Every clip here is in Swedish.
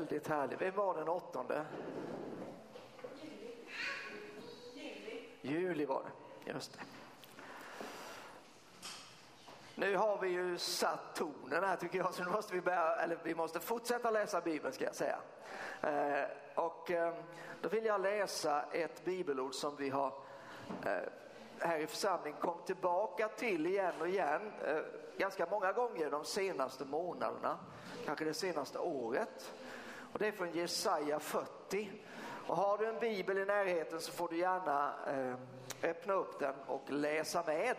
Väldigt härlig. Vem var den åttonde? Juli var det, just det. Nu har vi ju satt tonen här tycker jag, så nu måste vi börja, eller vi måste fortsätta läsa Bibeln ska jag säga. Eh, och eh, då vill jag läsa ett bibelord som vi har eh, här i församlingen kom tillbaka till igen och igen, eh, ganska många gånger de senaste månaderna, kanske det senaste året. Och det är från Jesaja 40. Och har du en bibel i närheten så får du gärna eh, öppna upp den och läsa med.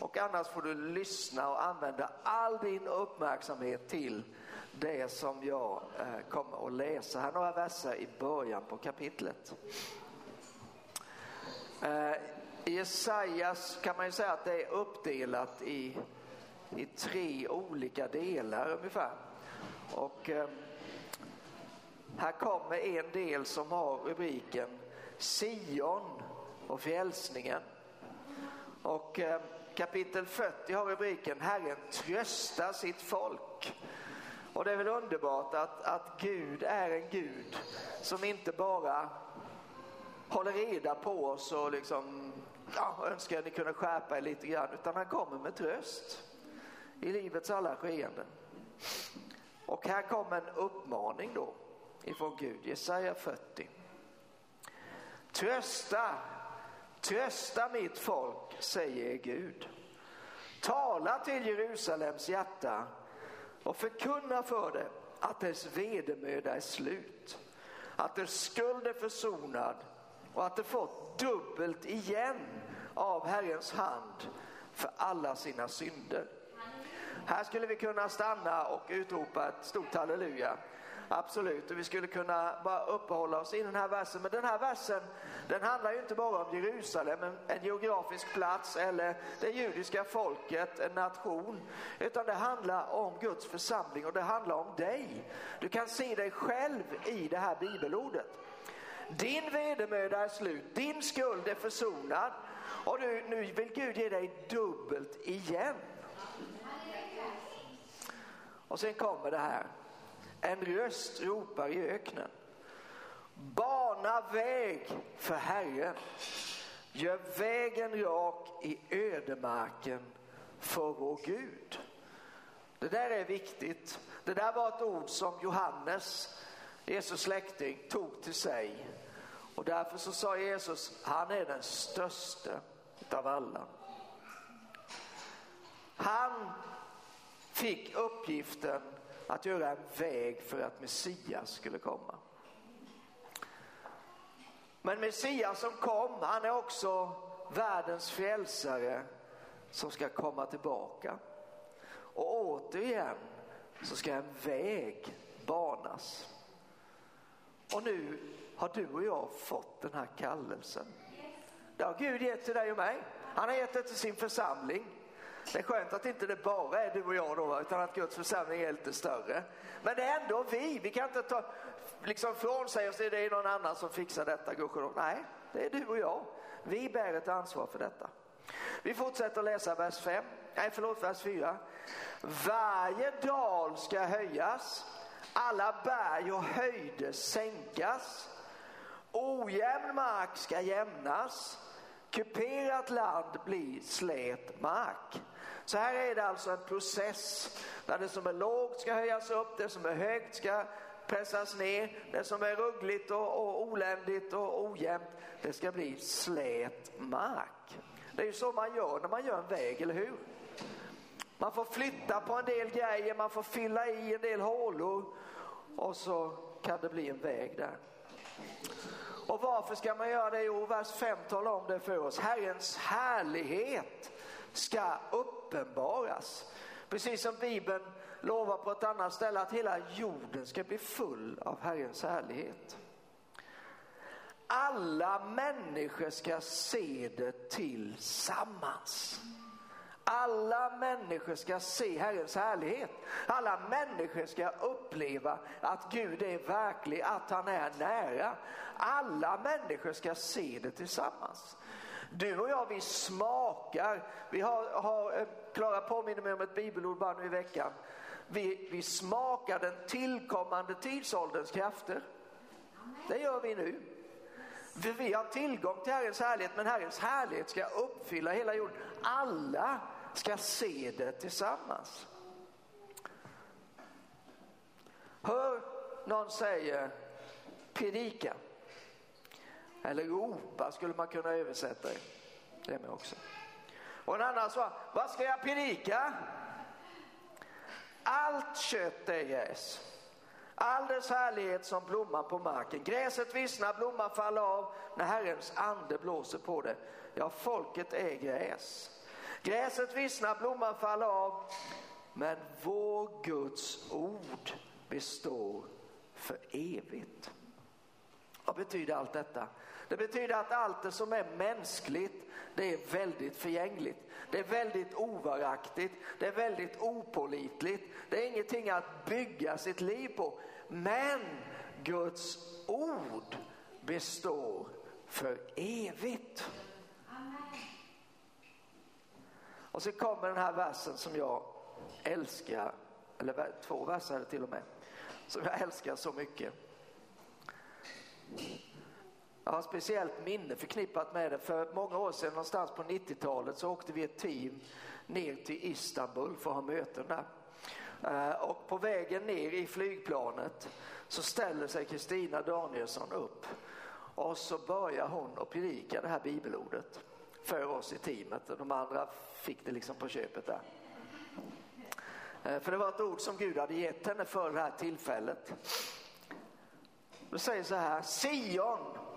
Och annars får du lyssna och använda all din uppmärksamhet till det som jag eh, kommer att läsa. Här några verser i början på kapitlet. Eh, Jesajas kan man ju säga att det är uppdelat i, i tre olika delar ungefär. Och eh, här kommer en del som har rubriken Sion och frälsningen. Och eh, kapitel 40 har rubriken Herren tröstar sitt folk. Och det är väl underbart att, att Gud är en Gud som inte bara håller reda på oss och liksom, ja, önskar att ni kunde skärpa er lite grann, utan han kommer med tröst i livets alla skeenden. Och här kommer en uppmaning då ifrån Gud, Jesaja 40. Trösta, trösta mitt folk, säger Gud. Tala till Jerusalems hjärta och förkunna för det att dess vedermöda är slut, att dess skuld är försonad och att det fått dubbelt igen av Herrens hand för alla sina synder. Här skulle vi kunna stanna och utropa ett stort halleluja. Absolut, och vi skulle kunna bara uppehålla oss i den här versen. Men den här versen, den handlar ju inte bara om Jerusalem, en, en geografisk plats eller det judiska folket, en nation. Utan det handlar om Guds församling och det handlar om dig. Du kan se dig själv i det här bibelordet. Din vedermöda är slut, din skuld är försonad och du, nu vill Gud ge dig dubbelt igen. Och sen kommer det här. En röst ropar i öknen. Bana väg för Herren. Gör vägen rak i ödemarken för vår Gud. Det där är viktigt. Det där var ett ord som Johannes, Jesus släkting, tog till sig. Och därför så sa Jesus, han är den största av alla. Han fick uppgiften att göra en väg för att Messias skulle komma. Men Messias som kom, han är också världens frälsare som ska komma tillbaka. Och återigen så ska en väg banas. Och nu har du och jag fått den här kallelsen. Det har Gud gett till dig och mig. Han har gett det till sin församling. Det är skönt att inte det bara är du och jag då, utan att Guds församling är lite större. Men det är ändå vi. Vi kan inte ta liksom från sig och säga det är någon annan som fixar detta, gudskelov. Nej, det är du och jag. Vi bär ett ansvar för detta. Vi fortsätter läsa vers 5, nej förlåt vers 4. Varje dal ska höjas, alla berg och höjder sänkas. Ojämn mark ska jämnas, kuperat land blir slät mark. Så här är det alltså en process där det som är lågt ska höjas upp, det som är högt ska pressas ner, det som är ruggligt och, och oländigt och ojämnt, det ska bli slät mark. Det är ju så man gör när man gör en väg, eller hur? Man får flytta på en del grejer, man får fylla i en del hålor och så kan det bli en väg där. Och varför ska man göra det? Jo, vers 5 talar om det för oss. Herrens härlighet ska uppenbaras. Precis som Bibeln lovar på ett annat ställe att hela jorden ska bli full av Herrens härlighet. Alla människor ska se det tillsammans. Alla människor ska se Herrens härlighet. Alla människor ska uppleva att Gud är verklig, att han är nära. Alla människor ska se det tillsammans. Du och jag, vi smakar. Vi har, har eh, Klara påminner mig om ett bibelord bara nu i veckan. vi, vi smakar den tillkommande tidsålderns krafter. Det gör vi nu. För vi har tillgång till Herrens härlighet, men Herrens härlighet ska uppfylla hela jorden. Alla ska se det tillsammans. Hör någon säga predika. Eller ropa skulle man kunna översätta det. Det med också. Och en annan sa, vad ska jag predika? Allt kött är gräs. All dess härlighet som blomman på marken. Gräset vissnar, blomman faller av när Herrens ande blåser på det. Ja, folket är gräs. Gräset vissnar, blomman faller av. Men vår Guds ord består för evigt. Vad betyder allt detta? Det betyder att allt det som är mänskligt, det är väldigt förgängligt. Det är väldigt ovaraktigt, det är väldigt opolitligt. Det är ingenting att bygga sitt liv på. Men Guds ord består för evigt. Och så kommer den här versen som jag älskar, eller två verser till och med, som jag älskar så mycket. Jag har speciellt minne förknippat med det. För många år sedan, någonstans på 90-talet, så åkte vi ett team ner till Istanbul för att ha möten där. Eh, och på vägen ner i flygplanet så ställer sig Kristina Danielsson upp och så börjar hon att predika det här bibelordet för oss i teamet. De andra fick det liksom på köpet där. Eh, för det var ett ord som Gud hade gett henne för det här tillfället. Det säger så här, Sion,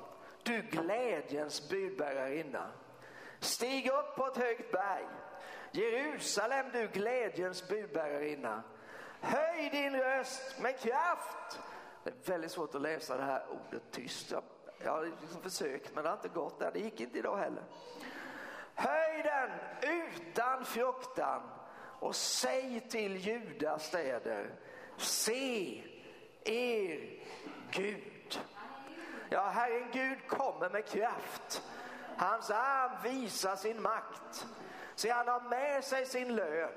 du glädjens budbärarinna. Stig upp på ett högt berg. Jerusalem, du glädjens budbärarinna. Höj din röst med kraft. Det är väldigt svårt att läsa det här ordet tyst. Jag, jag har liksom försökt men det har inte gått där. Det gick inte idag heller. Höj den utan fruktan och säg till Judas städer. Se er Gud. Ja, Herren Gud kommer med kraft. Hans arm visar sin makt. Se, han har med sig sin lön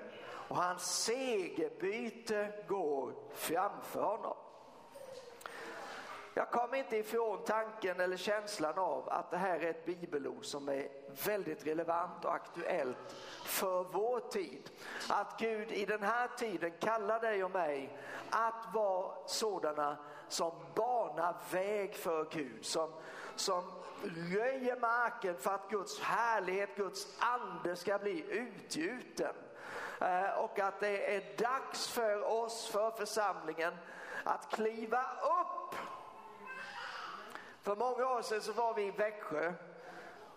och hans segerbyte går framför honom. Jag kommer inte ifrån tanken eller känslan av att det här är ett bibelord som är väldigt relevant och aktuellt för vår tid. Att Gud i den här tiden kallar dig och mig att vara sådana som banar väg för Gud, som, som röjer marken för att Guds härlighet, Guds ande ska bli utgjuten. Eh, och att det är dags för oss, för församlingen, att kliva upp. För många år sedan så var vi i Växjö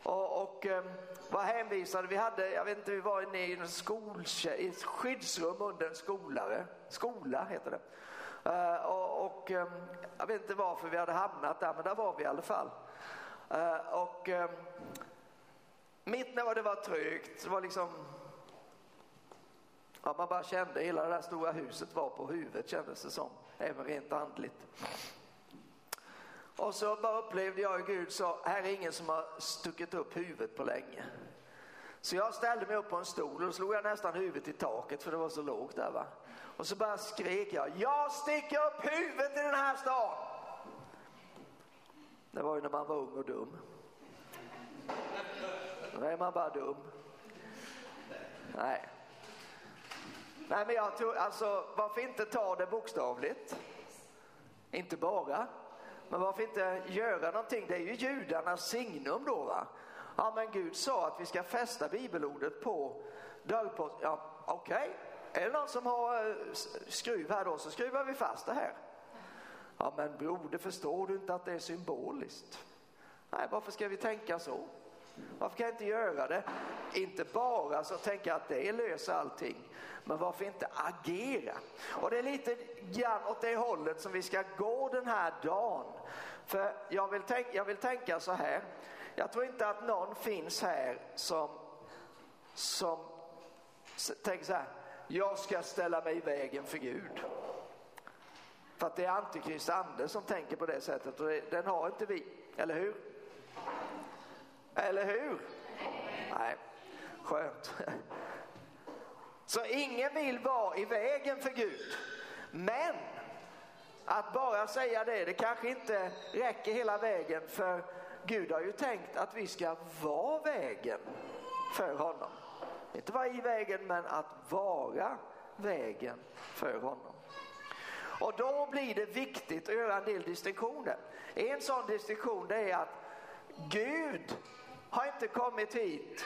och, och eh, um, var hänvisade. Vi hade, jag vet inte, vi var inne i en skol, i ett skyddsrum under en skolare. Skola heter det. Uh, och, och um, jag vet inte varför vi hade hamnat där, men där var vi i alla fall. Uh, och um, mitt när det var trögt, det var liksom Ja, man bara kände hela det där stora huset var på huvudet kändes det som, även rent andligt. Och så bara upplevde jag hur Gud sa, här är ingen som har stuckit upp huvudet på länge. Så jag ställde mig upp på en stol och slog jag nästan huvudet i taket för det var så lågt där va. Och så bara skrek jag, jag sticker upp huvudet i den här stan. Det var ju när man var ung och dum. Då är man bara dum. Nej. Nej men jag tror, alltså varför inte ta det bokstavligt? Inte bara. Men varför inte göra någonting? Det är ju judarnas signum då va? Ja men Gud sa att vi ska fästa bibelordet på dörrposten. Ja okej, okay är det någon som har eh, skruv här då så skruvar vi fast det här. Ja men broder förstår du inte att det är symboliskt? Nej varför ska vi tänka så? Varför kan jag inte göra det? Inte bara så tänka att det löser allting, men varför inte agera? Och det är lite grann åt det hållet som vi ska gå den här dagen. För jag vill, tänka, jag vill tänka så här, jag tror inte att någon finns här som, som tänker så här, jag ska ställa mig i vägen för Gud. För att det är Antikrist ande som tänker på det sättet och det, den har inte vi, eller hur? Eller hur? Nej, skönt. Så ingen vill vara i vägen för Gud. Men att bara säga det, det kanske inte räcker hela vägen för Gud har ju tänkt att vi ska vara vägen för honom. Inte vara i vägen men att vara vägen för honom. Och då blir det viktigt att göra en del distinktioner. En sån distinktion det är att Gud har inte kommit hit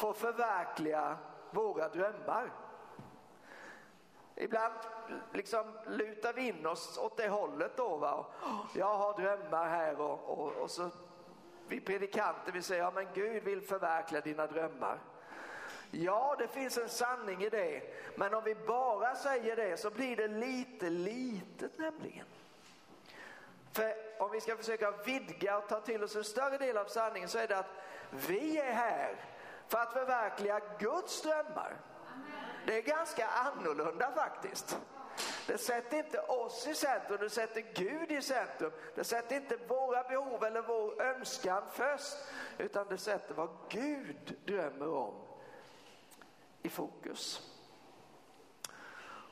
för att förverkliga våra drömmar. Ibland liksom lutar vi in oss åt det hållet då. Va? Jag har drömmar här och, och, och så vi predikanter vi säger ja men Gud vill förverkliga dina drömmar. Ja, det finns en sanning i det. Men om vi bara säger det så blir det lite litet nämligen. För om vi ska försöka vidga och ta till oss en större del av sanningen så är det att vi är här för att förverkliga Guds drömmar. Det är ganska annorlunda faktiskt. Det sätter inte oss i centrum, det sätter Gud i centrum. Det sätter inte våra behov eller vår önskan först, utan det sätter vad Gud drömmer om i fokus.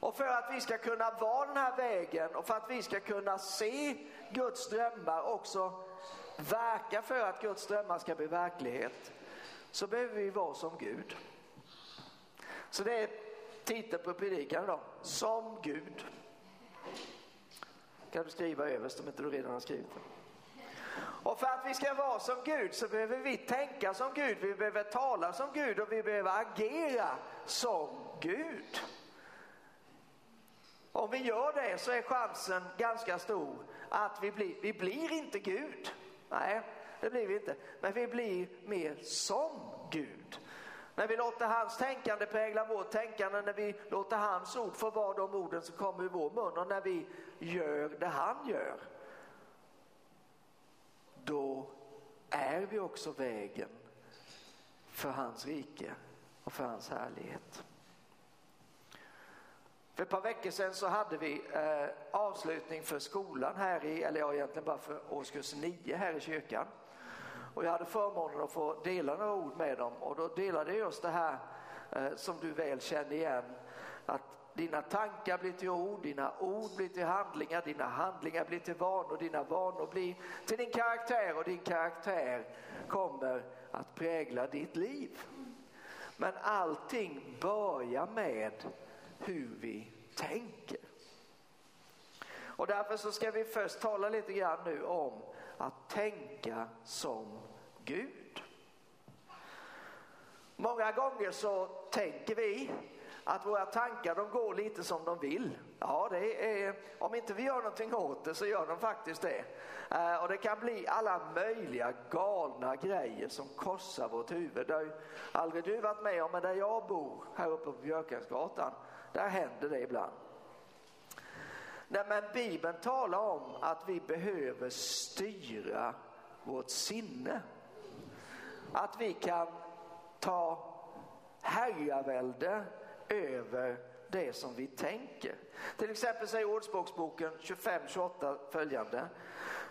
Och för att vi ska kunna vara den här vägen och för att vi ska kunna se Guds drömmar också verka för att Guds drömmar ska bli verklighet så behöver vi vara som Gud. Så det är titeln på predikan idag, Som Gud. Kan du skriva överst om inte du redan har skrivit det. Och för att vi ska vara som Gud så behöver vi tänka som Gud, vi behöver tala som Gud och vi behöver agera som Gud. Om vi gör det så är chansen ganska stor att vi blir, vi blir inte Gud. Nej, det blir vi inte. Men vi blir mer som Gud. När vi låter hans tänkande prägla vårt tänkande, när vi låter hans ord få vara de orden som kommer ur vår mun och när vi gör det han gör. Då är vi också vägen för hans rike och för hans härlighet. För ett par veckor sedan så hade vi eh, avslutning för skolan här i, eller ja egentligen bara för årskurs 9 här i kyrkan. Och jag hade förmånen att få dela några ord med dem och då delade jag just det här eh, som du väl känner igen. Att dina tankar blir till ord, dina ord blir till handlingar, dina handlingar blir till vanor, dina vanor blir till din karaktär och din karaktär kommer att prägla ditt liv. Men allting börjar med hur vi tänker. Och därför så ska vi först tala lite grann nu om att tänka som Gud. Många gånger så tänker vi att våra tankar de går lite som de vill. Ja, det är, om inte vi gör någonting åt det så gör de faktiskt det. Eh, och det kan bli alla möjliga galna grejer som korsar vårt huvud. Det har ju aldrig du varit med om, men där jag bor här uppe på Björkensgatan, där händer det ibland. Nej, men Bibeln talar om att vi behöver styra vårt sinne. Att vi kan ta herravälde över det som vi tänker. Till exempel säger Ordspråksboken 25-28 följande.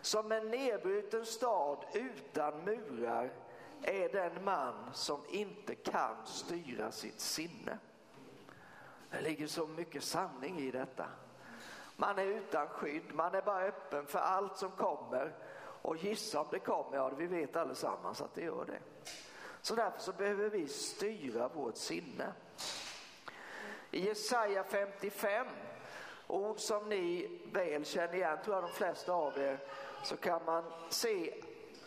Som en nedbruten stad utan murar är den man som inte kan styra sitt sinne. Det ligger så mycket sanning i detta. Man är utan skydd, man är bara öppen för allt som kommer och gissa om det kommer, ja vi vet allesammans att det gör det. Så därför så behöver vi styra vårt sinne. I Jesaja 55, ord som ni väl känner igen, tror jag de flesta av er, så kan man se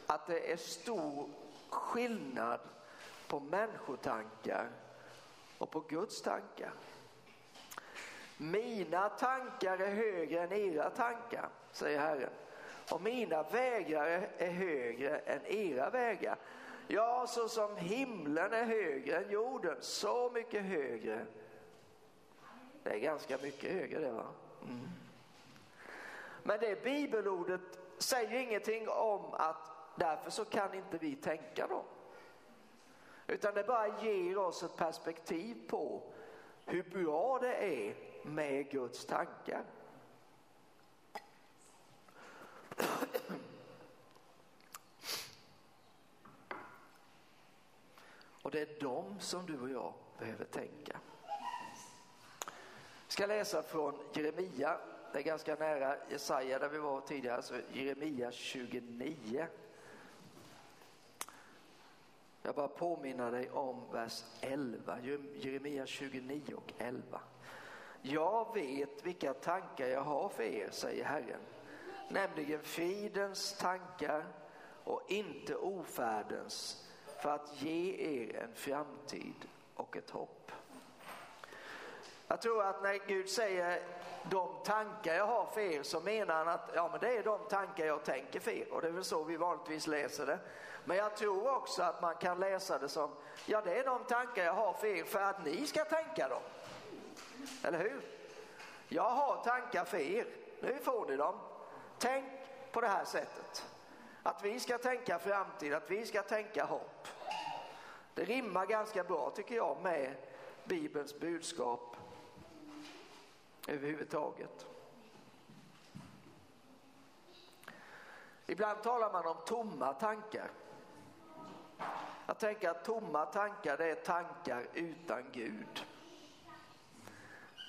att det är stor skillnad på människotankar och på Guds tankar. Mina tankar är högre än era tankar, säger Herren. Och mina vägar är högre än era vägar. Ja, så som himlen är högre än jorden, så mycket högre. Det är ganska mycket högre det va? Mm. Men det bibelordet säger ingenting om att därför så kan inte vi tänka då. Utan det bara ger oss ett perspektiv på hur bra det är med Guds tankar. Och det är dem som du och jag behöver tänka ska läsa från Jeremia. Det är ganska nära Jesaja där vi var tidigare, så Jeremia 29. Jag bara påminner dig om vers 11, Jeremia 29 och 11. Jag vet vilka tankar jag har för er, säger Herren, nämligen fridens tankar och inte ofärdens, för att ge er en framtid och ett hopp. Jag tror att när Gud säger de tankar jag har för er så menar han att ja, men det är de tankar jag tänker för er och det är väl så vi vanligtvis läser det. Men jag tror också att man kan läsa det som ja, det är de tankar jag har för er för att ni ska tänka dem. Eller hur? Jag har tankar för er. Nu får ni dem. Tänk på det här sättet. Att vi ska tänka framtid, att vi ska tänka hopp. Det rimmar ganska bra tycker jag med Bibelns budskap överhuvudtaget. Ibland talar man om tomma tankar. Jag tänker att tomma tankar det är tankar utan Gud.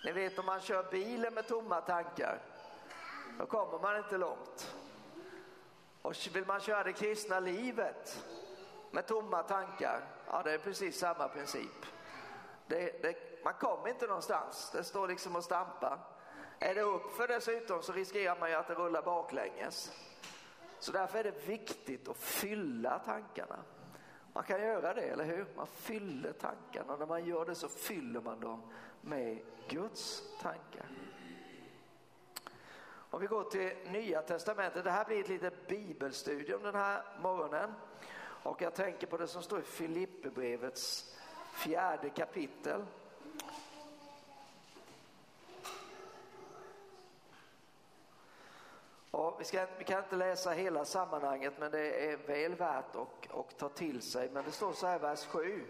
Ni vet om man kör bilen med tomma tankar, då kommer man inte långt. Och vill man köra det kristna livet med tomma tankar, ja det är precis samma princip. Det, det, man kommer inte någonstans, det står liksom och stampar. Är det uppför dessutom så riskerar man ju att det rullar baklänges. Så därför är det viktigt att fylla tankarna. Man kan göra det, eller hur? Man fyller tankarna och när man gör det så fyller man dem med Guds tankar. Om vi går till Nya Testamentet, det här blir ett litet bibelstudium den här morgonen. Och jag tänker på det som står i Filipperbrevets fjärde kapitel. Och vi, ska, vi, kan inte läsa hela sammanhanget men det är väl värt att, att ta till sig. Men det står så här vers 7.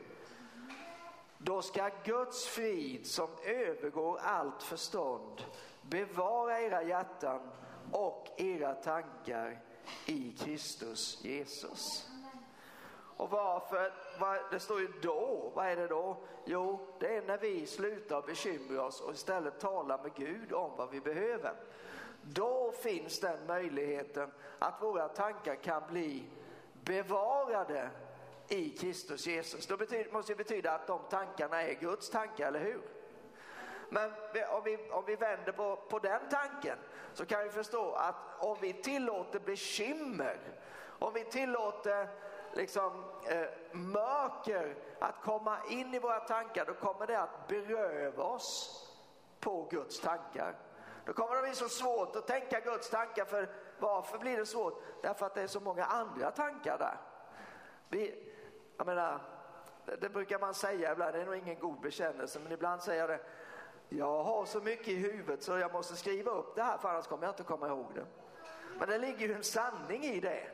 Då ska Guds frid som övergår allt förstånd bevara era hjärtan och era tankar i Kristus Jesus. Och varför? Det står ju då. Vad är det då? Jo, det är när vi slutar bekymra oss och istället talar med Gud om vad vi behöver. Då finns den möjligheten att våra tankar kan bli bevarade i Kristus Jesus. Det betyder, måste betyda att de tankarna är Guds tankar, eller hur? Men om vi, om vi vänder på, på den tanken så kan vi förstå att om vi tillåter bekymmer, om vi tillåter liksom, eh, mörker att komma in i våra tankar, då kommer det att beröva oss på Guds tankar. Då kommer det bli så svårt att tänka Guds tankar. För varför blir det svårt? Därför att det är så många andra tankar där. Vi, jag menar, det brukar man säga ibland, det är nog ingen god bekännelse, men ibland säger jag det. Jag har så mycket i huvudet så jag måste skriva upp det här för annars kommer jag inte komma ihåg det. Men det ligger ju en sanning i det.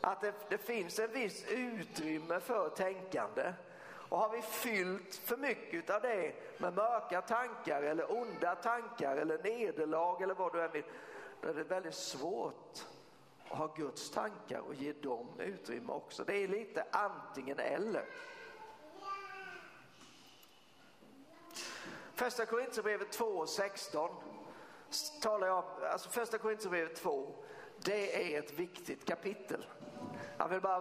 Att det, det finns en viss utrymme för tänkande. Och har vi fyllt för mycket av det med mörka tankar eller onda tankar eller nederlag eller vad du än vill, då är det väldigt svårt att ha Guds tankar och ge dem utrymme också. Det är lite antingen eller. Första Korinthierbrevet 2 och 16 talar jag om, alltså första Korinthierbrevet 2, det är ett viktigt kapitel. Jag vill bara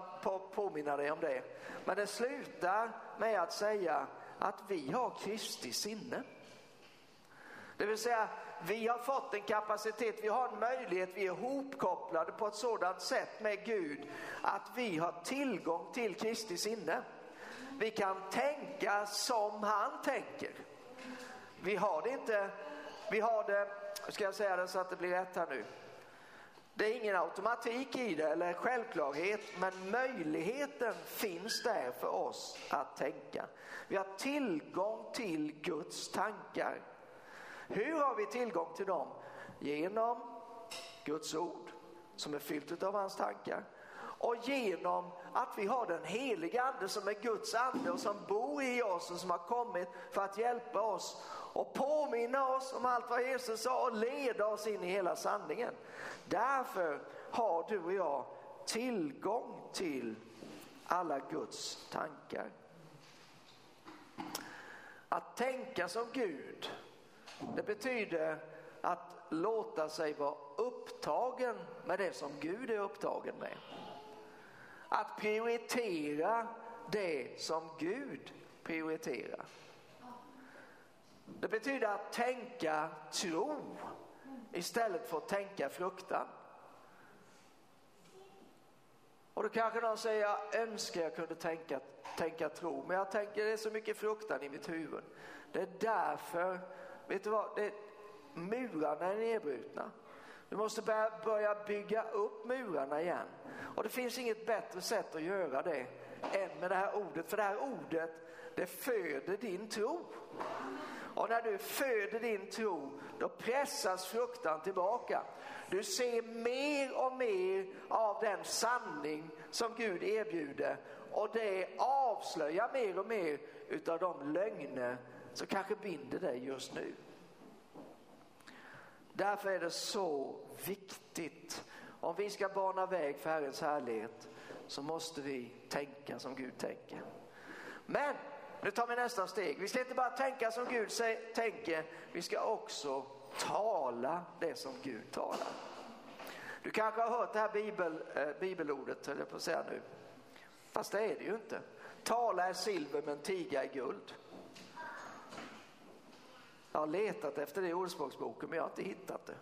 påminna dig om det. Men det slutar med att säga att vi har Kristi sinne. Det vill säga, vi har fått en kapacitet, vi har en möjlighet, vi är hopkopplade på ett sådant sätt med Gud att vi har tillgång till Kristi sinne. Vi kan tänka som han tänker. Vi har det inte, vi har det, ska jag säga det så att det blir rätt här nu. Det är ingen automatik i det eller självklarhet, men möjligheten finns där för oss att tänka. Vi har tillgång till Guds tankar. Hur har vi tillgång till dem? Genom Guds ord som är fyllt av hans tankar och genom att vi har den heliga ande som är Guds ande och som bor i oss och som har kommit för att hjälpa oss och påminna oss om allt vad Jesus sa och leda oss in i hela sanningen. Därför har du och jag tillgång till alla Guds tankar. Att tänka som Gud, Det betyder att låta sig vara upptagen med det som Gud är upptagen med. Att prioritera det som Gud prioriterar. Det betyder att tänka tro istället för att tänka fruktan. Och då kanske någon säger, jag önskar jag kunde tänka, tänka tro, men jag tänker det är så mycket fruktan i mitt huvud. Det är därför, vet du vad, det, murarna är nedbrutna. Du måste börja, bygga upp murarna igen. Och det finns inget bättre sätt att göra det än med det här ordet, för det här ordet det föder din tro. Och när du föder din tro, då pressas fruktan tillbaka. Du ser mer och mer av den sanning som Gud erbjuder och det avslöjar mer och mer utav de lögner som kanske binder dig just nu. Därför är det så viktigt. Om vi ska bana väg för Herrens härlighet så måste vi tänka som Gud tänker. Men nu tar vi nästa steg. Vi ska inte bara tänka som Gud tänker, vi ska också tala det som Gud talar. Du kanske har hört det här bibel, eh, bibelordet, höll jag på att säga nu. Fast det är det ju inte. Tala är silver men tiga är guld. Jag har letat efter det i Ordspråksboken men jag har inte hittat det.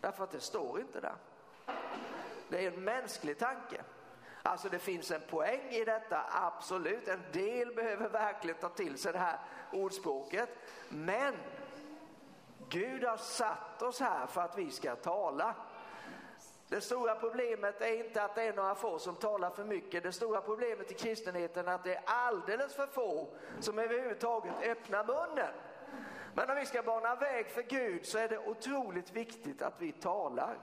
Därför att det står inte där. Det är en mänsklig tanke. Alltså det finns en poäng i detta, absolut. En del behöver verkligen ta till sig det här ordspråket. Men Gud har satt oss här för att vi ska tala. Det stora problemet är inte att det är några få som talar för mycket. Det stora problemet i kristenheten är att det är alldeles för få som överhuvudtaget öppnar munnen. Men om vi ska bana väg för Gud så är det otroligt viktigt att vi talar.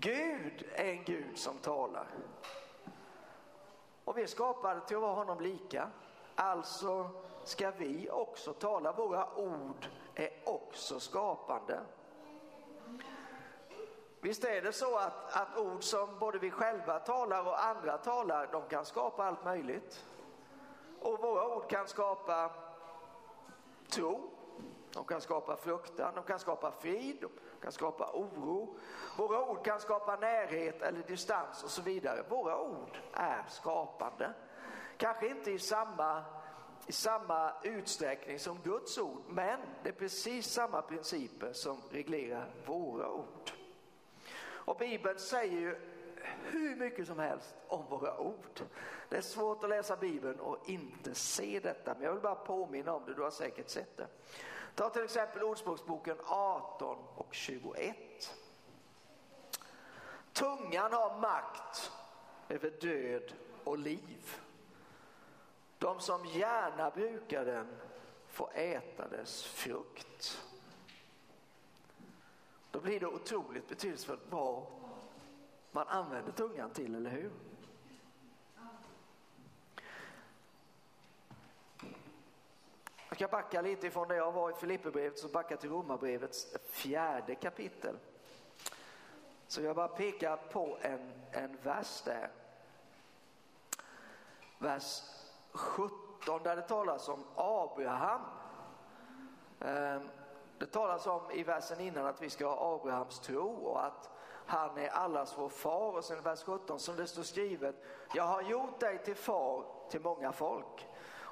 Gud är en Gud som talar. Och vi är skapade till att vara honom lika. Alltså ska vi också tala. Våra ord är också skapande. Visst är det så att, att ord som både vi själva talar och andra talar, de kan skapa allt möjligt. Och våra ord kan skapa tro, de kan skapa fruktan, de kan skapa frid, de kan skapa oro. Våra ord kan skapa närhet eller distans och så vidare. Våra ord är skapande. Kanske inte i samma, i samma utsträckning som Guds ord, men det är precis samma principer som reglerar våra ord. Och Bibeln säger ju hur mycket som helst om våra ord. Det är svårt att läsa Bibeln och inte se detta, men jag vill bara påminna om det, du har säkert sett det. Ta till exempel Ordspråksboken 18 och 21. Tungan har makt över död och liv. De som gärna brukar den får äta dess frukt. Då blir det otroligt betydelsefullt vad man använder tungan till, eller hur? Ska backa lite ifrån det jag var i Filipperbrevet så backa till Romarbrevets fjärde kapitel. Så jag bara pekar på en, en vers där. Vers 17 där det talas om Abraham. Ehm, det talas om i versen innan att vi ska ha Abrahams tro och att han är allas vår far. Och sen vers 17 som det står skrivet, jag har gjort dig till far till många folk.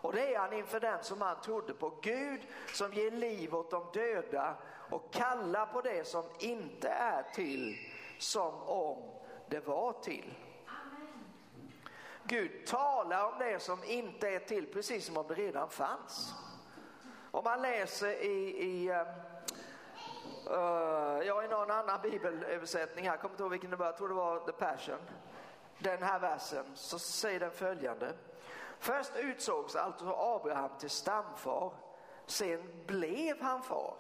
Och det är han inför den som han trodde på. Gud som ger liv åt de döda och kallar på det som inte är till som om det var till. Gud talar om det som inte är till precis som om det redan fanns. Om man läser i, i uh, ja, i någon annan bibelöversättning här, kommer inte ihåg vilken det var, jag tror det var The Passion. Den här versen, så säger den följande. Först utsågs alltså Abraham till stamfar, sen blev han far.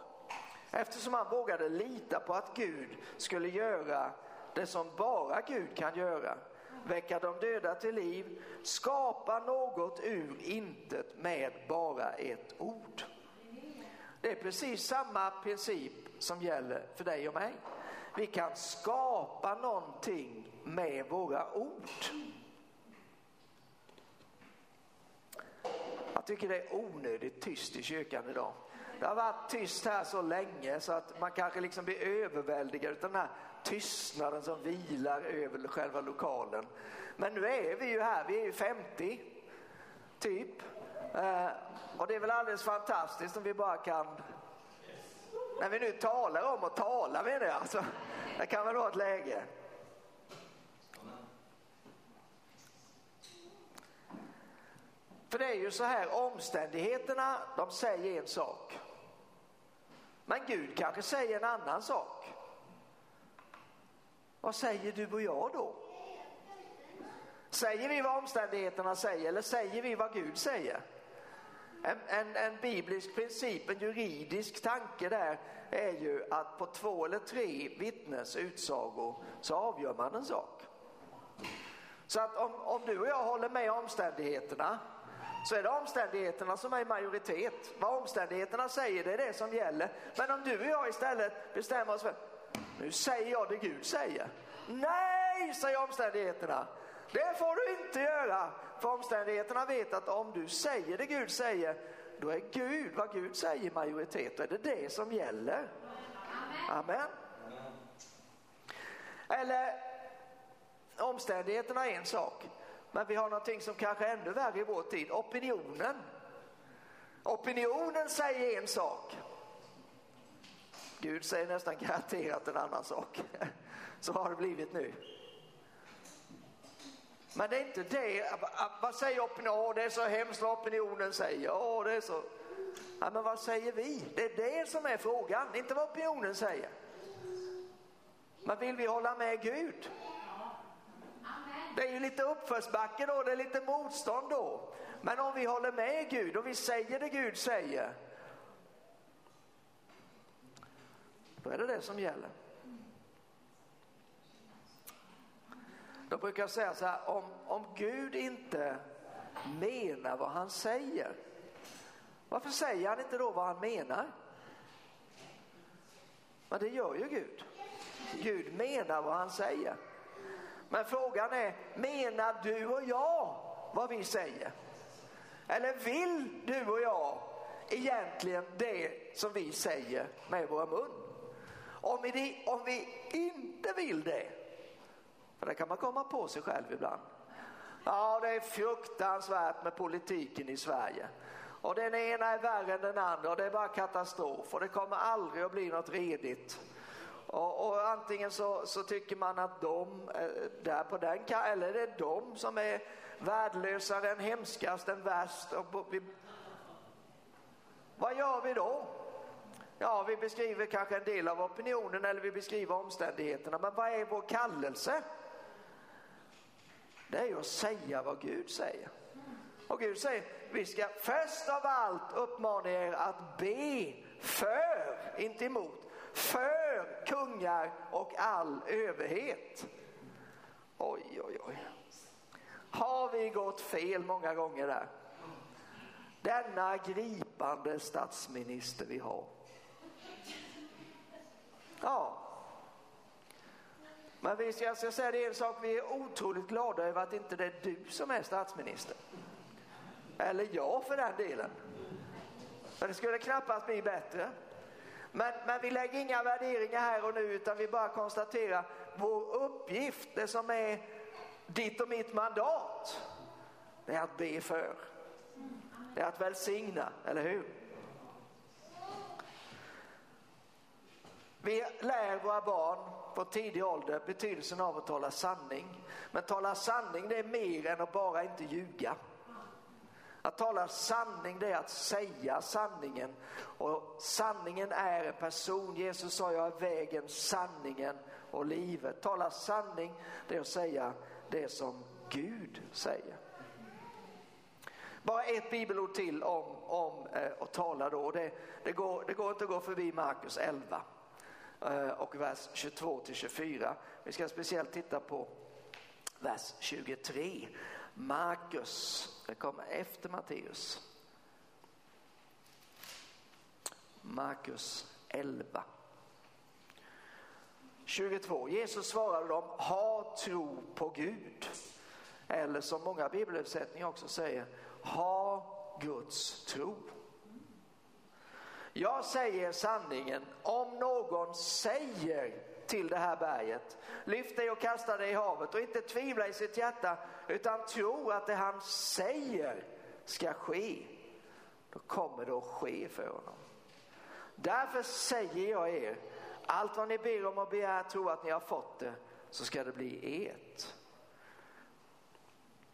Eftersom han vågade lita på att Gud skulle göra det som bara Gud kan göra. Väcka de döda till liv, skapa något ur intet med bara ett ord. Det är precis samma princip som gäller för dig och mig. Vi kan skapa någonting med våra ord. Jag tycker det är onödigt tyst i kyrkan idag. Det har varit tyst här så länge så att man kanske liksom blir överväldigad av den här tystnaden som vilar över själva lokalen. Men nu är vi ju här, vi är ju 50 typ. Eh, och det är väl alldeles fantastiskt om vi bara kan, när vi nu talar om att tala menar jag, alltså, det kan väl vara ett läge. För det är ju så här, omständigheterna de säger en sak. Men Gud kanske säger en annan sak. Vad säger du och jag då? Säger vi vad omständigheterna säger eller säger vi vad Gud säger? En, en, en, biblisk princip, en juridisk tanke där är ju att på två eller tre vittnes utsagor så avgör man en sak. Så att om, om du och jag håller med omständigheterna så är det omständigheterna som är i majoritet. Vad omständigheterna säger det är det som gäller. Men om du och jag istället bestämmer oss för nu säger jag det Gud säger. Nej, säger omständigheterna. Det får du inte göra. För omständigheterna vet att om du säger det Gud säger, då är Gud, vad Gud säger i majoritet. Då är det det som gäller. Amen. Eller omständigheterna är en sak. Men vi har någonting som kanske är ännu värre i vår tid, opinionen. Opinionen säger en sak. Gud säger nästan garanterat en annan sak. Så har det blivit nu. Men det är inte det, vad säger opinionen? Det är så hemskt vad opinionen säger. Åh, det är så. Ja, men vad säger vi? Det är det som är frågan, inte vad opinionen säger. Men vill vi hålla med Gud? Det är ju lite uppförsbacke då, det är lite motstånd då. Men om vi håller med Gud och vi säger det Gud säger, då är det det som gäller. Då brukar jag säga så här, om, om Gud inte menar vad han säger, varför säger han inte då vad han menar? Men det gör ju Gud. Gud menar vad han säger. Men frågan är, menar du och jag vad vi säger? Eller vill du och jag egentligen det som vi säger med våra mun? Om vi, om vi inte vill det, för det kan man komma på sig själv ibland. Ja, det är fruktansvärt med politiken i Sverige. Och den ena är värre än den andra och det är bara katastrof och det kommer aldrig att bli något redigt. Och, och antingen så, så, tycker man att de eh, där på den eller det är de som är värdelösare än hemskast, än värst. Och vi, vad gör vi då? Ja, vi beskriver kanske en del av opinionen eller vi beskriver omständigheterna. Men vad är vår kallelse? Det är ju att säga vad Gud säger. Och Gud säger, vi ska först av allt uppmana er att be för, inte emot, för kungar och all överhet. Oj, oj, oj. Har vi gått fel många gånger där? Denna gripande statsminister vi har. Ja. Men vi ska, jag ska säga det en sak, vi är otroligt glada över att inte det är du som är statsminister. Eller jag för den delen. Men det skulle knappast bli bättre. Men, men vi lägger inga värderingar här och nu utan vi bara konstaterar vår uppgift, det som är ditt och mitt mandat, det är att be för. Det är att välsigna, eller hur? Vi lär våra barn på tidig ålder betydelsen av att tala sanning. Men tala sanning det är mer än att bara inte ljuga. Att tala sanning det är att säga sanningen. Och sanningen är en person. Jesus sa jag är vägen, sanningen och livet. Tala sanning det är att säga det som Gud säger. Bara ett bibelord till om, om eh, att tala då. Det, det, går, det går inte att gå förbi Markus 11 eh, och vers 22 till 24. Vi ska speciellt titta på vers 23. Markus, det kommer efter Matteus. Markus 11. 22. Jesus svarade dem, ha tro på Gud. Eller som många bibelöversättningar också säger, ha Guds tro. Jag säger sanningen, om någon säger till det här berget, lyft dig och kasta dig i havet och inte tvivla i sitt hjärta utan tro att det han säger ska ske, då kommer det att ske för honom. Därför säger jag er, allt vad ni ber om och begär, tro att ni har fått det, så ska det bli ert.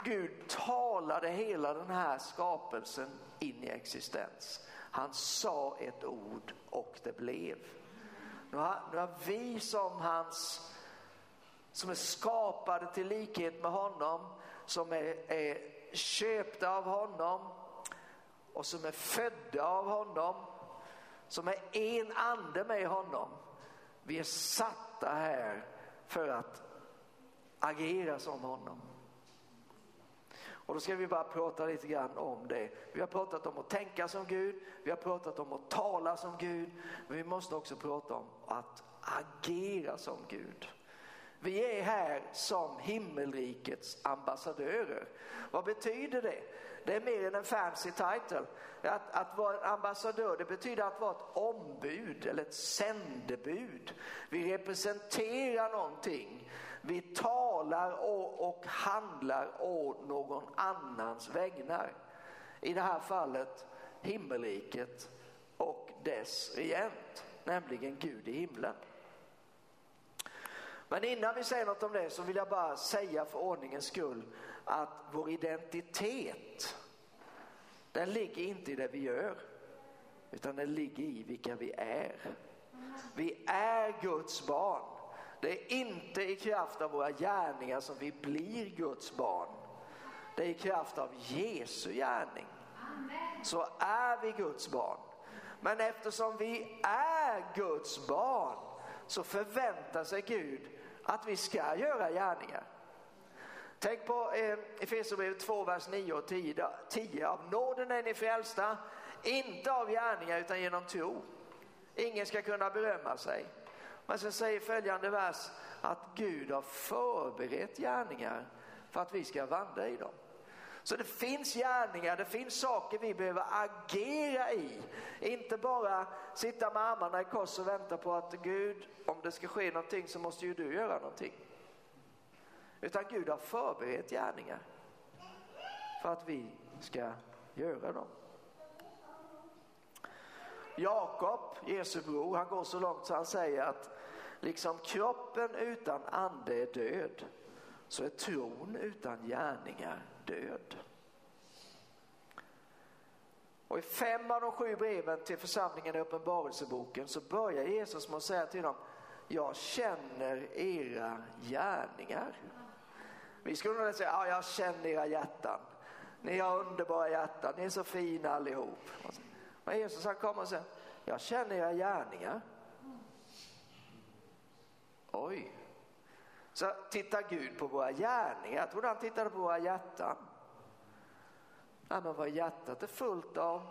Gud talade hela den här skapelsen in i existens. Han sa ett ord och det blev. Nu har, nu har vi som hans, som är skapade till likhet med honom, som är, är köpta av honom och som är födda av honom, som är en ande med honom. Vi är satta här för att agera som honom. Och då ska vi bara prata lite grann om det. Vi har pratat om att tänka som Gud, vi har pratat om att tala som Gud, men vi måste också prata om att agera som Gud. Vi är här som himmelrikets ambassadörer. Vad betyder det? Det är mer än en fancy title. Att, att vara en ambassadör det betyder att vara ett ombud eller ett sändebud. Vi representerar någonting. Vi talar och, och handlar å någon annans vägnar. I det här fallet himmelriket och dess regent, nämligen Gud i himlen. Men innan vi säger något om det så vill jag bara säga för ordningens skull att vår identitet den ligger inte i det vi gör utan den ligger i vilka vi är. Vi är Guds barn. Det är inte i kraft av våra gärningar som vi blir Guds barn. Det är i kraft av Jesu gärning. Så är vi Guds barn. Men eftersom vi är Guds barn så förväntar sig Gud att vi ska göra gärningar. Tänk på eh, Efesierbrevet 2, vers 9 och 10. 10. Av nåden är ni frälsta, inte av gärningar utan genom tro. Ingen ska kunna berömma sig. Men sen säger följande vers att Gud har förberett gärningar för att vi ska vandra i dem. Så det finns gärningar, det finns saker vi behöver agera i. Inte bara sitta med armarna i kors och vänta på att Gud, om det ska ske någonting så måste ju du göra någonting. Utan Gud har förberett gärningar för att vi ska göra dem. Jakob, Jesu bror, han går så långt så han säger att liksom kroppen utan ande är död så är tron utan gärningar död. Och i fem av de sju breven till församlingen i Uppenbarelseboken så börjar Jesus med att säga till dem, jag känner era gärningar. Vi skulle nog säga, ja, jag känner era hjärtan. Ni har underbara hjärtan, ni är så fina allihop. Men Jesus han kommer och säger, jag känner era gärningar. Oj. Så tittar Gud på våra gärningar? Jag trodde han tittade på våra hjärtan. Ja, men vad hjärtat är fullt av,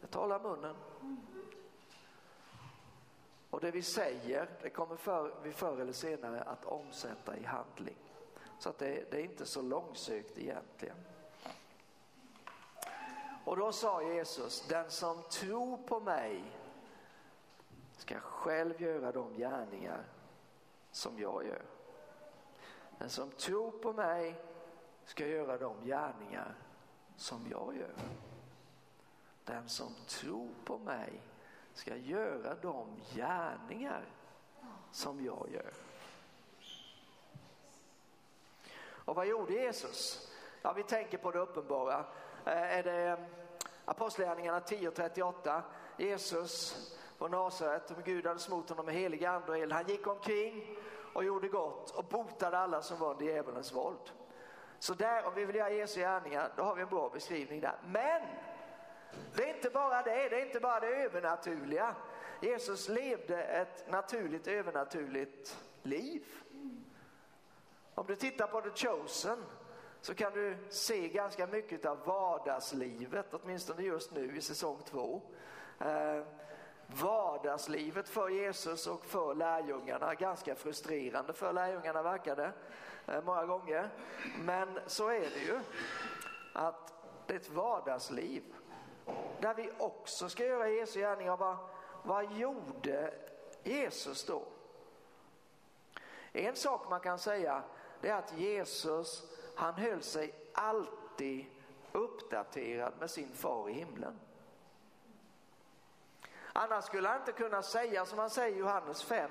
det talar munnen. Och det vi säger, det kommer för, vi förr eller senare att omsätta i handling. Så att det, det är inte så långsökt egentligen. Och då sa Jesus, den som tror på mig ska själv göra de gärningar som jag gör. Den som tror på mig ska göra de gärningar som jag gör. Den som tror på mig ska göra de gärningar som jag gör. Och vad gjorde Jesus? Ja, vi tänker på det uppenbara. Eh, är det eh, Apostlagärningarna 10.38? Jesus på Nasaret och Gud hade smort honom med helig ande och eld. Han gick omkring och gjorde gott och botade alla som var under djävulens våld. Så där, om vi vill göra Jesu gärningar, då har vi en bra beskrivning där. Men det är inte bara det, det är inte bara det övernaturliga. Jesus levde ett naturligt övernaturligt liv. Om du tittar på The Chosen så kan du se ganska mycket av vardagslivet, åtminstone just nu i säsong två. Eh, Vardagslivet för Jesus och för lärjungarna. Ganska frustrerande för lärjungarna verkar det eh, många gånger. Men så är det ju. Att det är ett vardagsliv. där vi också ska göra Jesu gärningar. Vad, vad gjorde Jesus då? En sak man kan säga det är att Jesus han höll sig alltid uppdaterad med sin far i himlen. Annars skulle han inte kunna säga som han säger i Johannes 5.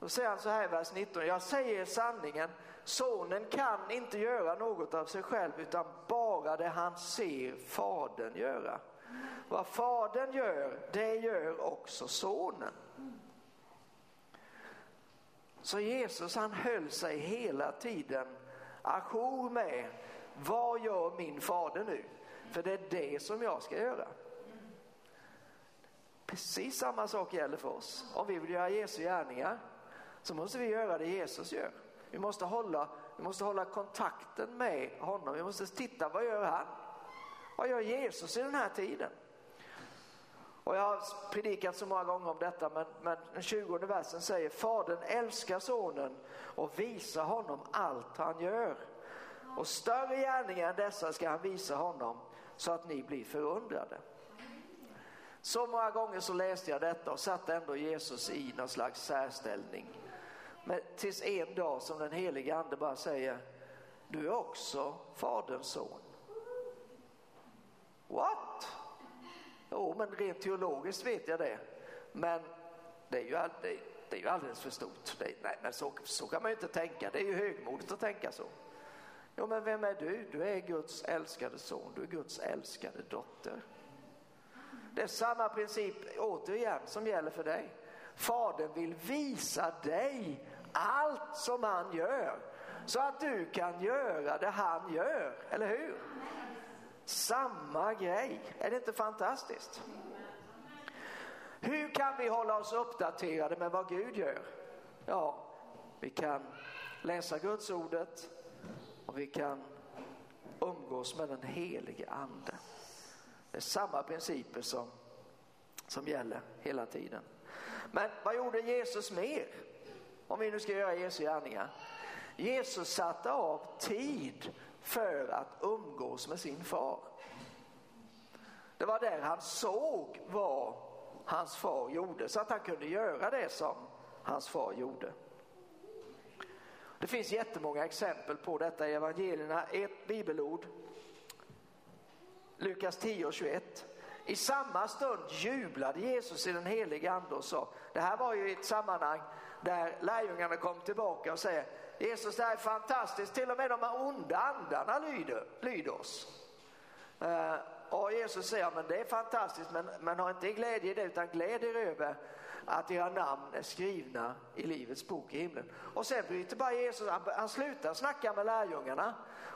Då säger han så här i vers 19. Jag säger sanningen, sonen kan inte göra något av sig själv utan bara det han ser fadern göra. Vad fadern gör, det gör också sonen. Så Jesus han höll sig hela tiden ajour med vad gör min fader nu? För det är det som jag ska göra. Precis samma sak gäller för oss. Om vi vill göra Jesu gärningar så måste vi göra det Jesus gör. Vi måste hålla, vi måste hålla kontakten med honom. Vi måste titta, vad gör han? Vad gör Jesus i den här tiden? Och jag har predikat så många gånger om detta men, men den 20 versen säger Fadern älskar sonen och visar honom allt han gör. Och större gärningar än dessa ska han visa honom så att ni blir förundrade. Så många gånger så läste jag detta och satte ändå Jesus i någon slags särställning. Men tills en dag som den helige ande bara säger, du är också faderns son. What? Jo, men rent teologiskt vet jag det. Men det är ju, det, det är ju alldeles för stort. Det, nej, men så, så kan man ju inte tänka. Det är ju högmodigt att tänka så. Jo, men vem är du? Du är Guds älskade son. Du är Guds älskade dotter. Det är samma princip återigen som gäller för dig. Fadern vill visa dig allt som han gör så att du kan göra det han gör, eller hur? Samma grej, är det inte fantastiskt? Hur kan vi hålla oss uppdaterade med vad Gud gör? Ja, vi kan läsa Guds ordet och vi kan umgås med den helige ande. Det är samma principer som, som gäller hela tiden. Men vad gjorde Jesus mer? Om vi nu ska göra Jesu gärningar. Jesus satte av tid för att umgås med sin far. Det var där han såg vad hans far gjorde så att han kunde göra det som hans far gjorde. Det finns jättemånga exempel på detta i evangelierna. Ett bibelord, Lukas 10 och 21. I samma stund jublade Jesus i den heliga ande och sa, det här var ju ett sammanhang där lärjungarna kom tillbaka och säger, Jesus det här är fantastiskt, till och med de här onda andarna lyder, lyder oss. Uh, och Jesus säger, men det är fantastiskt, men, men ha inte glädje i det utan gläd er över att era namn är skrivna i Livets bok i himlen. Och sen bryter bara Jesus, han, han slutar snacka med lärjungarna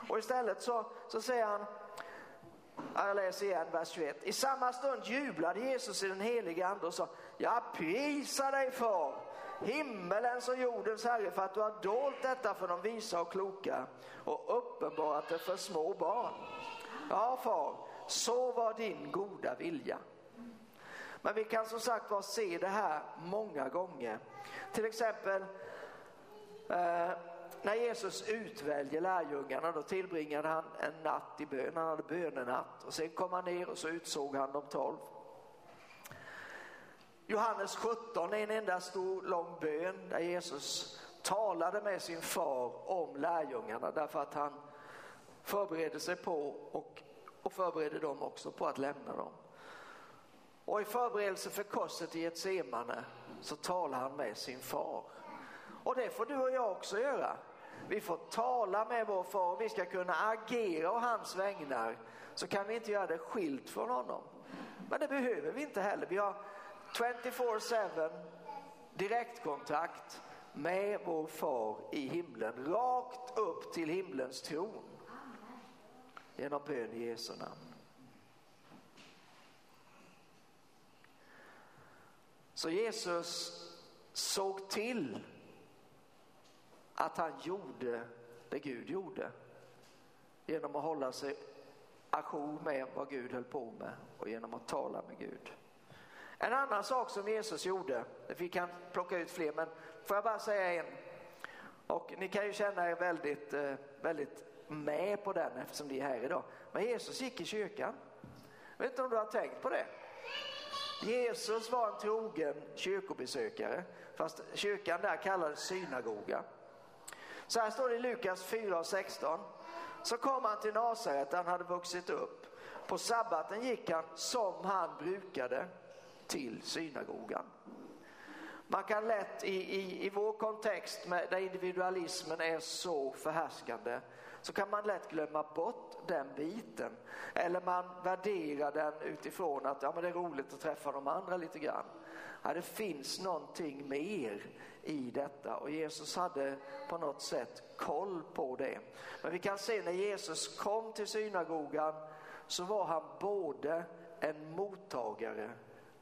och istället så, så säger han, jag läser igen vers 21. I samma stund jublade Jesus i den heliga ande och sa, jag prisar dig far, himmelens och jordens herre för att du har dolt detta för de visa och kloka och uppenbarat det för små barn. Ja far, så var din goda vilja. Men vi kan som sagt var se det här många gånger. Till exempel eh, när Jesus utväljer lärjungarna då tillbringade han en natt i bön, han hade bönenatt och sen kom han ner och så utsåg han de tolv. Johannes 17 är en enda stor lång bön där Jesus talade med sin far om lärjungarna därför att han förberedde sig på och, och förberedde dem också på att lämna dem. Och i förberedelse för korset i Getsemane så talar han med sin far. Och det får du och jag också göra. Vi får tala med vår far och vi ska kunna agera å hans vägnar. Så kan vi inte göra det skilt från honom. Men det behöver vi inte heller. Vi har 24-7 direktkontakt med vår far i himlen. Rakt upp till himlens tron. Genom bön i Jesu namn. Så Jesus såg till att han gjorde det Gud gjorde genom att hålla sig ajour med vad Gud höll på med och genom att tala med Gud. En annan sak som Jesus gjorde, vi kan plocka ut fler, men får jag bara säga en. Och ni kan ju känna er väldigt, eh, väldigt med på den eftersom ni är här idag. Men Jesus gick i kyrkan. Jag vet inte om du har tänkt på det? Jesus var en trogen kyrkobesökare, fast kyrkan där kallades synagoga. Så här står det i Lukas 4 och 16. Så kom han till Nasaret där han hade vuxit upp. På sabbaten gick han som han brukade till synagogan. Man kan lätt i, i, i vår kontext med, där individualismen är så förhärskande så kan man lätt glömma bort den biten. Eller man värderar den utifrån att ja, men det är roligt att träffa de andra lite grann. Ja, det finns någonting mer i detta och Jesus hade på något sätt koll på det. Men vi kan se när Jesus kom till synagogan så var han både en mottagare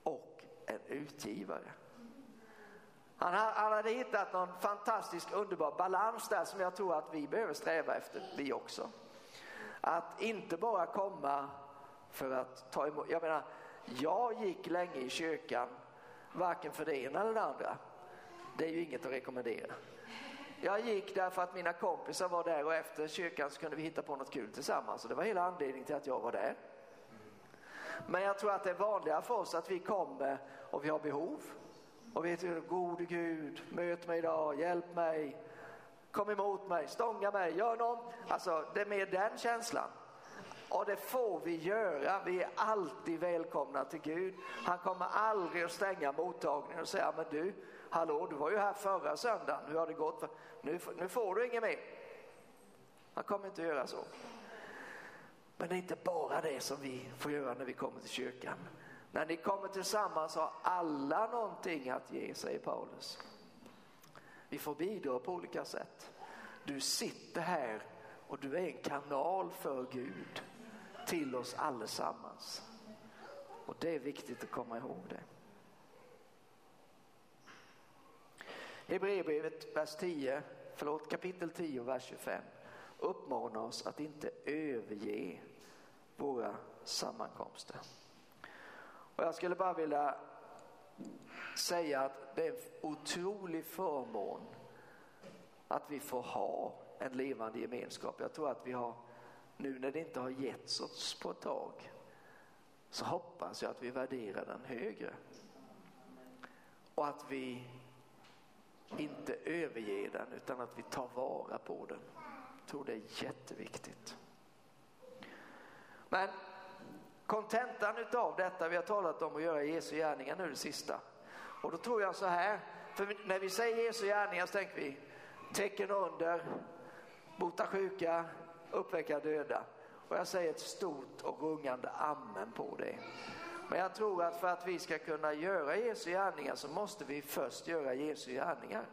och en utgivare. Han, han hade hittat någon fantastisk underbar balans där som jag tror att vi behöver sträva efter, vi också. Att inte bara komma för att ta emot. Jag menar, jag gick länge i kyrkan, varken för det ena eller det andra. Det är ju inget att rekommendera. Jag gick därför att mina kompisar var där och efter kyrkan så kunde vi hitta på något kul tillsammans. Och det var hela anledningen till att jag var där. Men jag tror att det är vanligare för oss att vi kommer och vi har behov. Och vi du, gode Gud, möt mig idag, hjälp mig, kom emot mig, stånga mig, gör något. Alltså det är mer den känslan. Och det får vi göra. Vi är alltid välkomna till Gud. Han kommer aldrig att stänga mottagningen och säga, men du, hallå, du var ju här förra söndagen, hur har det gått? Nu, nu får du inget mer. Han kommer inte att göra så. Men det är inte bara det som vi får göra när vi kommer till kyrkan. När ni kommer tillsammans har alla någonting att ge, säger Paulus. Vi får bidra på olika sätt. Du sitter här och du är en kanal för Gud till oss allesammans. Och det är viktigt att komma ihåg det. Hebreerbrevet vers 10, förlåt, kapitel 10 vers 25 uppmanar oss att inte överge våra sammankomster. Och jag skulle bara vilja säga att det är en otrolig förmån att vi får ha en levande gemenskap. Jag tror att vi har, nu när det inte har getts oss på ett tag, så hoppas jag att vi värderar den högre. Och att vi inte överge den utan att vi tar vara på den. Jag tror det är jätteviktigt. Men kontentan utav detta, vi har talat om att göra Jesu gärningar nu det sista. Och då tror jag så här, för när vi säger Jesu gärningar så tänker vi tecken under, bota sjuka, uppväcka döda. Och jag säger ett stort och rungande amen på det. Men jag tror att för att vi ska kunna göra Jesu gärningar så måste vi först göra Jesu gärningar.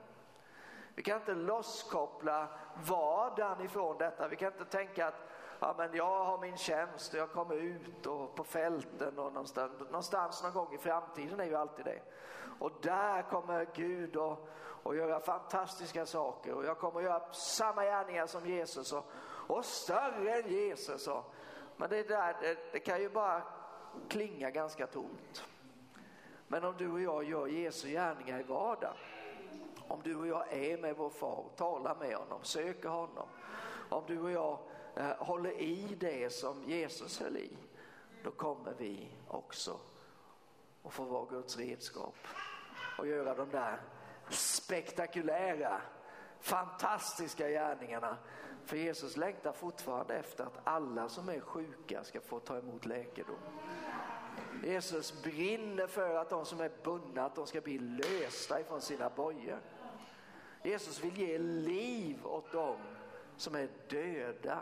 Vi kan inte losskoppla vardagen ifrån detta. Vi kan inte tänka att ja, men jag har min tjänst och jag kommer ut och på fälten och någonstans, någonstans någon gång i framtiden är ju alltid det. Och där kommer Gud och, och göra fantastiska saker och jag kommer göra samma gärningar som Jesus och, och större än Jesus. Och, men det, där, det, det kan ju bara klinga ganska tomt. Men om du och jag gör Jesu gärningar i vardagen, om du och jag är med vår far, talar med honom, söker honom, om du och jag eh, håller i det som Jesus höll i, då kommer vi också att få vara Guds redskap och göra de där spektakulära, fantastiska gärningarna. För Jesus längtar fortfarande efter att alla som är sjuka ska få ta emot läkedom. Jesus brinner för att de som är bundna att de ska bli lösta ifrån sina bojor. Jesus vill ge liv åt dem som är döda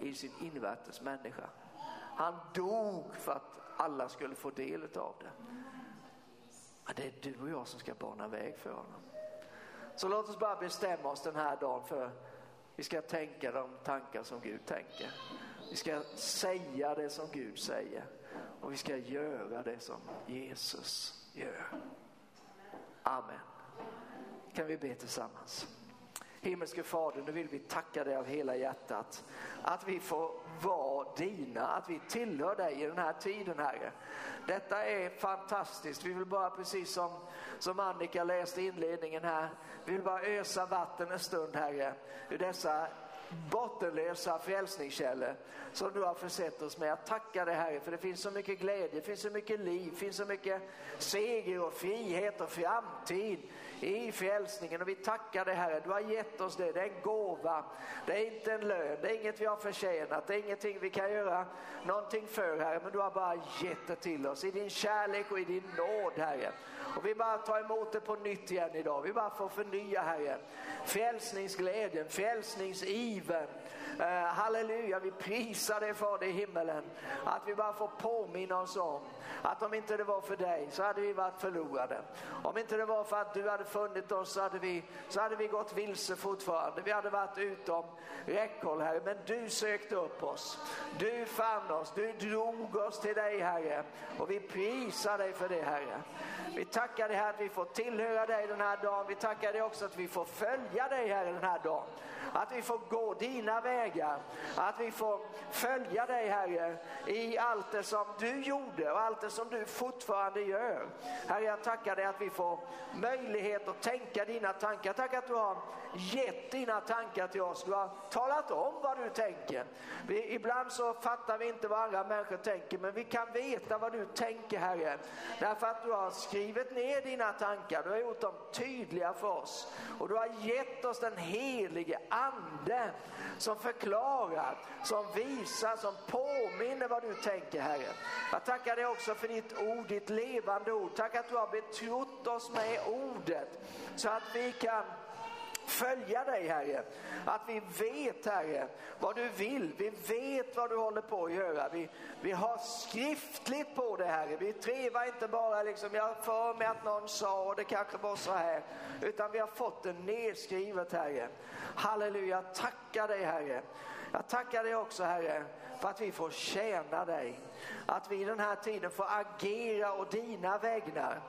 i sin invärtes människa. Han dog för att alla skulle få del av det. Men det är du och jag som ska bana väg för honom. Så låt oss bara bestämma oss den här dagen för vi ska tänka de tankar som Gud tänker. Vi ska säga det som Gud säger och vi ska göra det som Jesus gör. Amen. Kan vi be tillsammans? Himmelske Fader, nu vill vi tacka dig av hela hjärtat. Att vi får vara dina, att vi tillhör dig i den här tiden Herre. Detta är fantastiskt. Vi vill bara precis som, som Annika läste i inledningen här, vi vill bara ösa vatten en stund Herre ur dessa bottenlösa frälsningskällor som du har försett oss med. Jag tackar dig Herre för det finns så mycket glädje, det finns så mycket liv, det finns så mycket seger och frihet och framtid i frälsningen och vi tackar dig Herre. Du har gett oss det, det är en gåva, det är inte en lön, det är inget vi har förtjänat, det är ingenting vi kan göra någonting för Herre, men du har bara gett det till oss i din kärlek och i din nåd Herre. Och vi bara tar emot det på nytt igen idag. Vi bara får förnya Herre. Frälsningsglädjen, frälsningsiven. Eh, halleluja, vi prisar dig Fader i himmelen. Att vi bara får påminna oss om att om inte det var för dig så hade vi varit förlorade. Om inte det var för att du hade funnit oss så hade vi, så hade vi gått vilse fortfarande. Vi hade varit utom räckhåll Herre. Men du sökte upp oss. Du fann oss. Du drog oss till dig Herre. Och vi prisar dig för det Herre. Vi tackar dig att vi får tillhöra dig den här dagen. Vi tackar dig också att vi får följa dig här den här dagen. Att vi får gå dina vägar. Att vi får följa dig Herre i allt det som du gjorde och allt det som du fortfarande gör. Herre jag tackar dig att vi får möjlighet att tänka dina tankar. Tack att du har gett dina tankar till oss. Du har talat om vad du tänker. Vi, ibland så fattar vi inte vad andra människor tänker men vi kan veta vad du tänker Herre. Därför att du har skrivit ner dina tankar. Du har gjort dem tydliga för oss. Och du har gett oss den helige ande som förklarar, som visar, som påminner vad du tänker Herre. Jag tackar dig också för ditt ord, ditt levande ord. Tack att du har betrott oss med ordet så att vi kan följa dig Herre. Att vi vet Herre vad du vill. Vi vet vad du håller på att göra. Vi, vi har skriftligt på det Herre. Vi trevar inte bara liksom, jag för mig att någon sa och det kanske var så här. Utan vi har fått det nedskrivet Herre. Halleluja, tackar dig Herre. Jag tackar dig också Herre för att vi får tjäna dig. Att vi i den här tiden får agera och dina vägnar.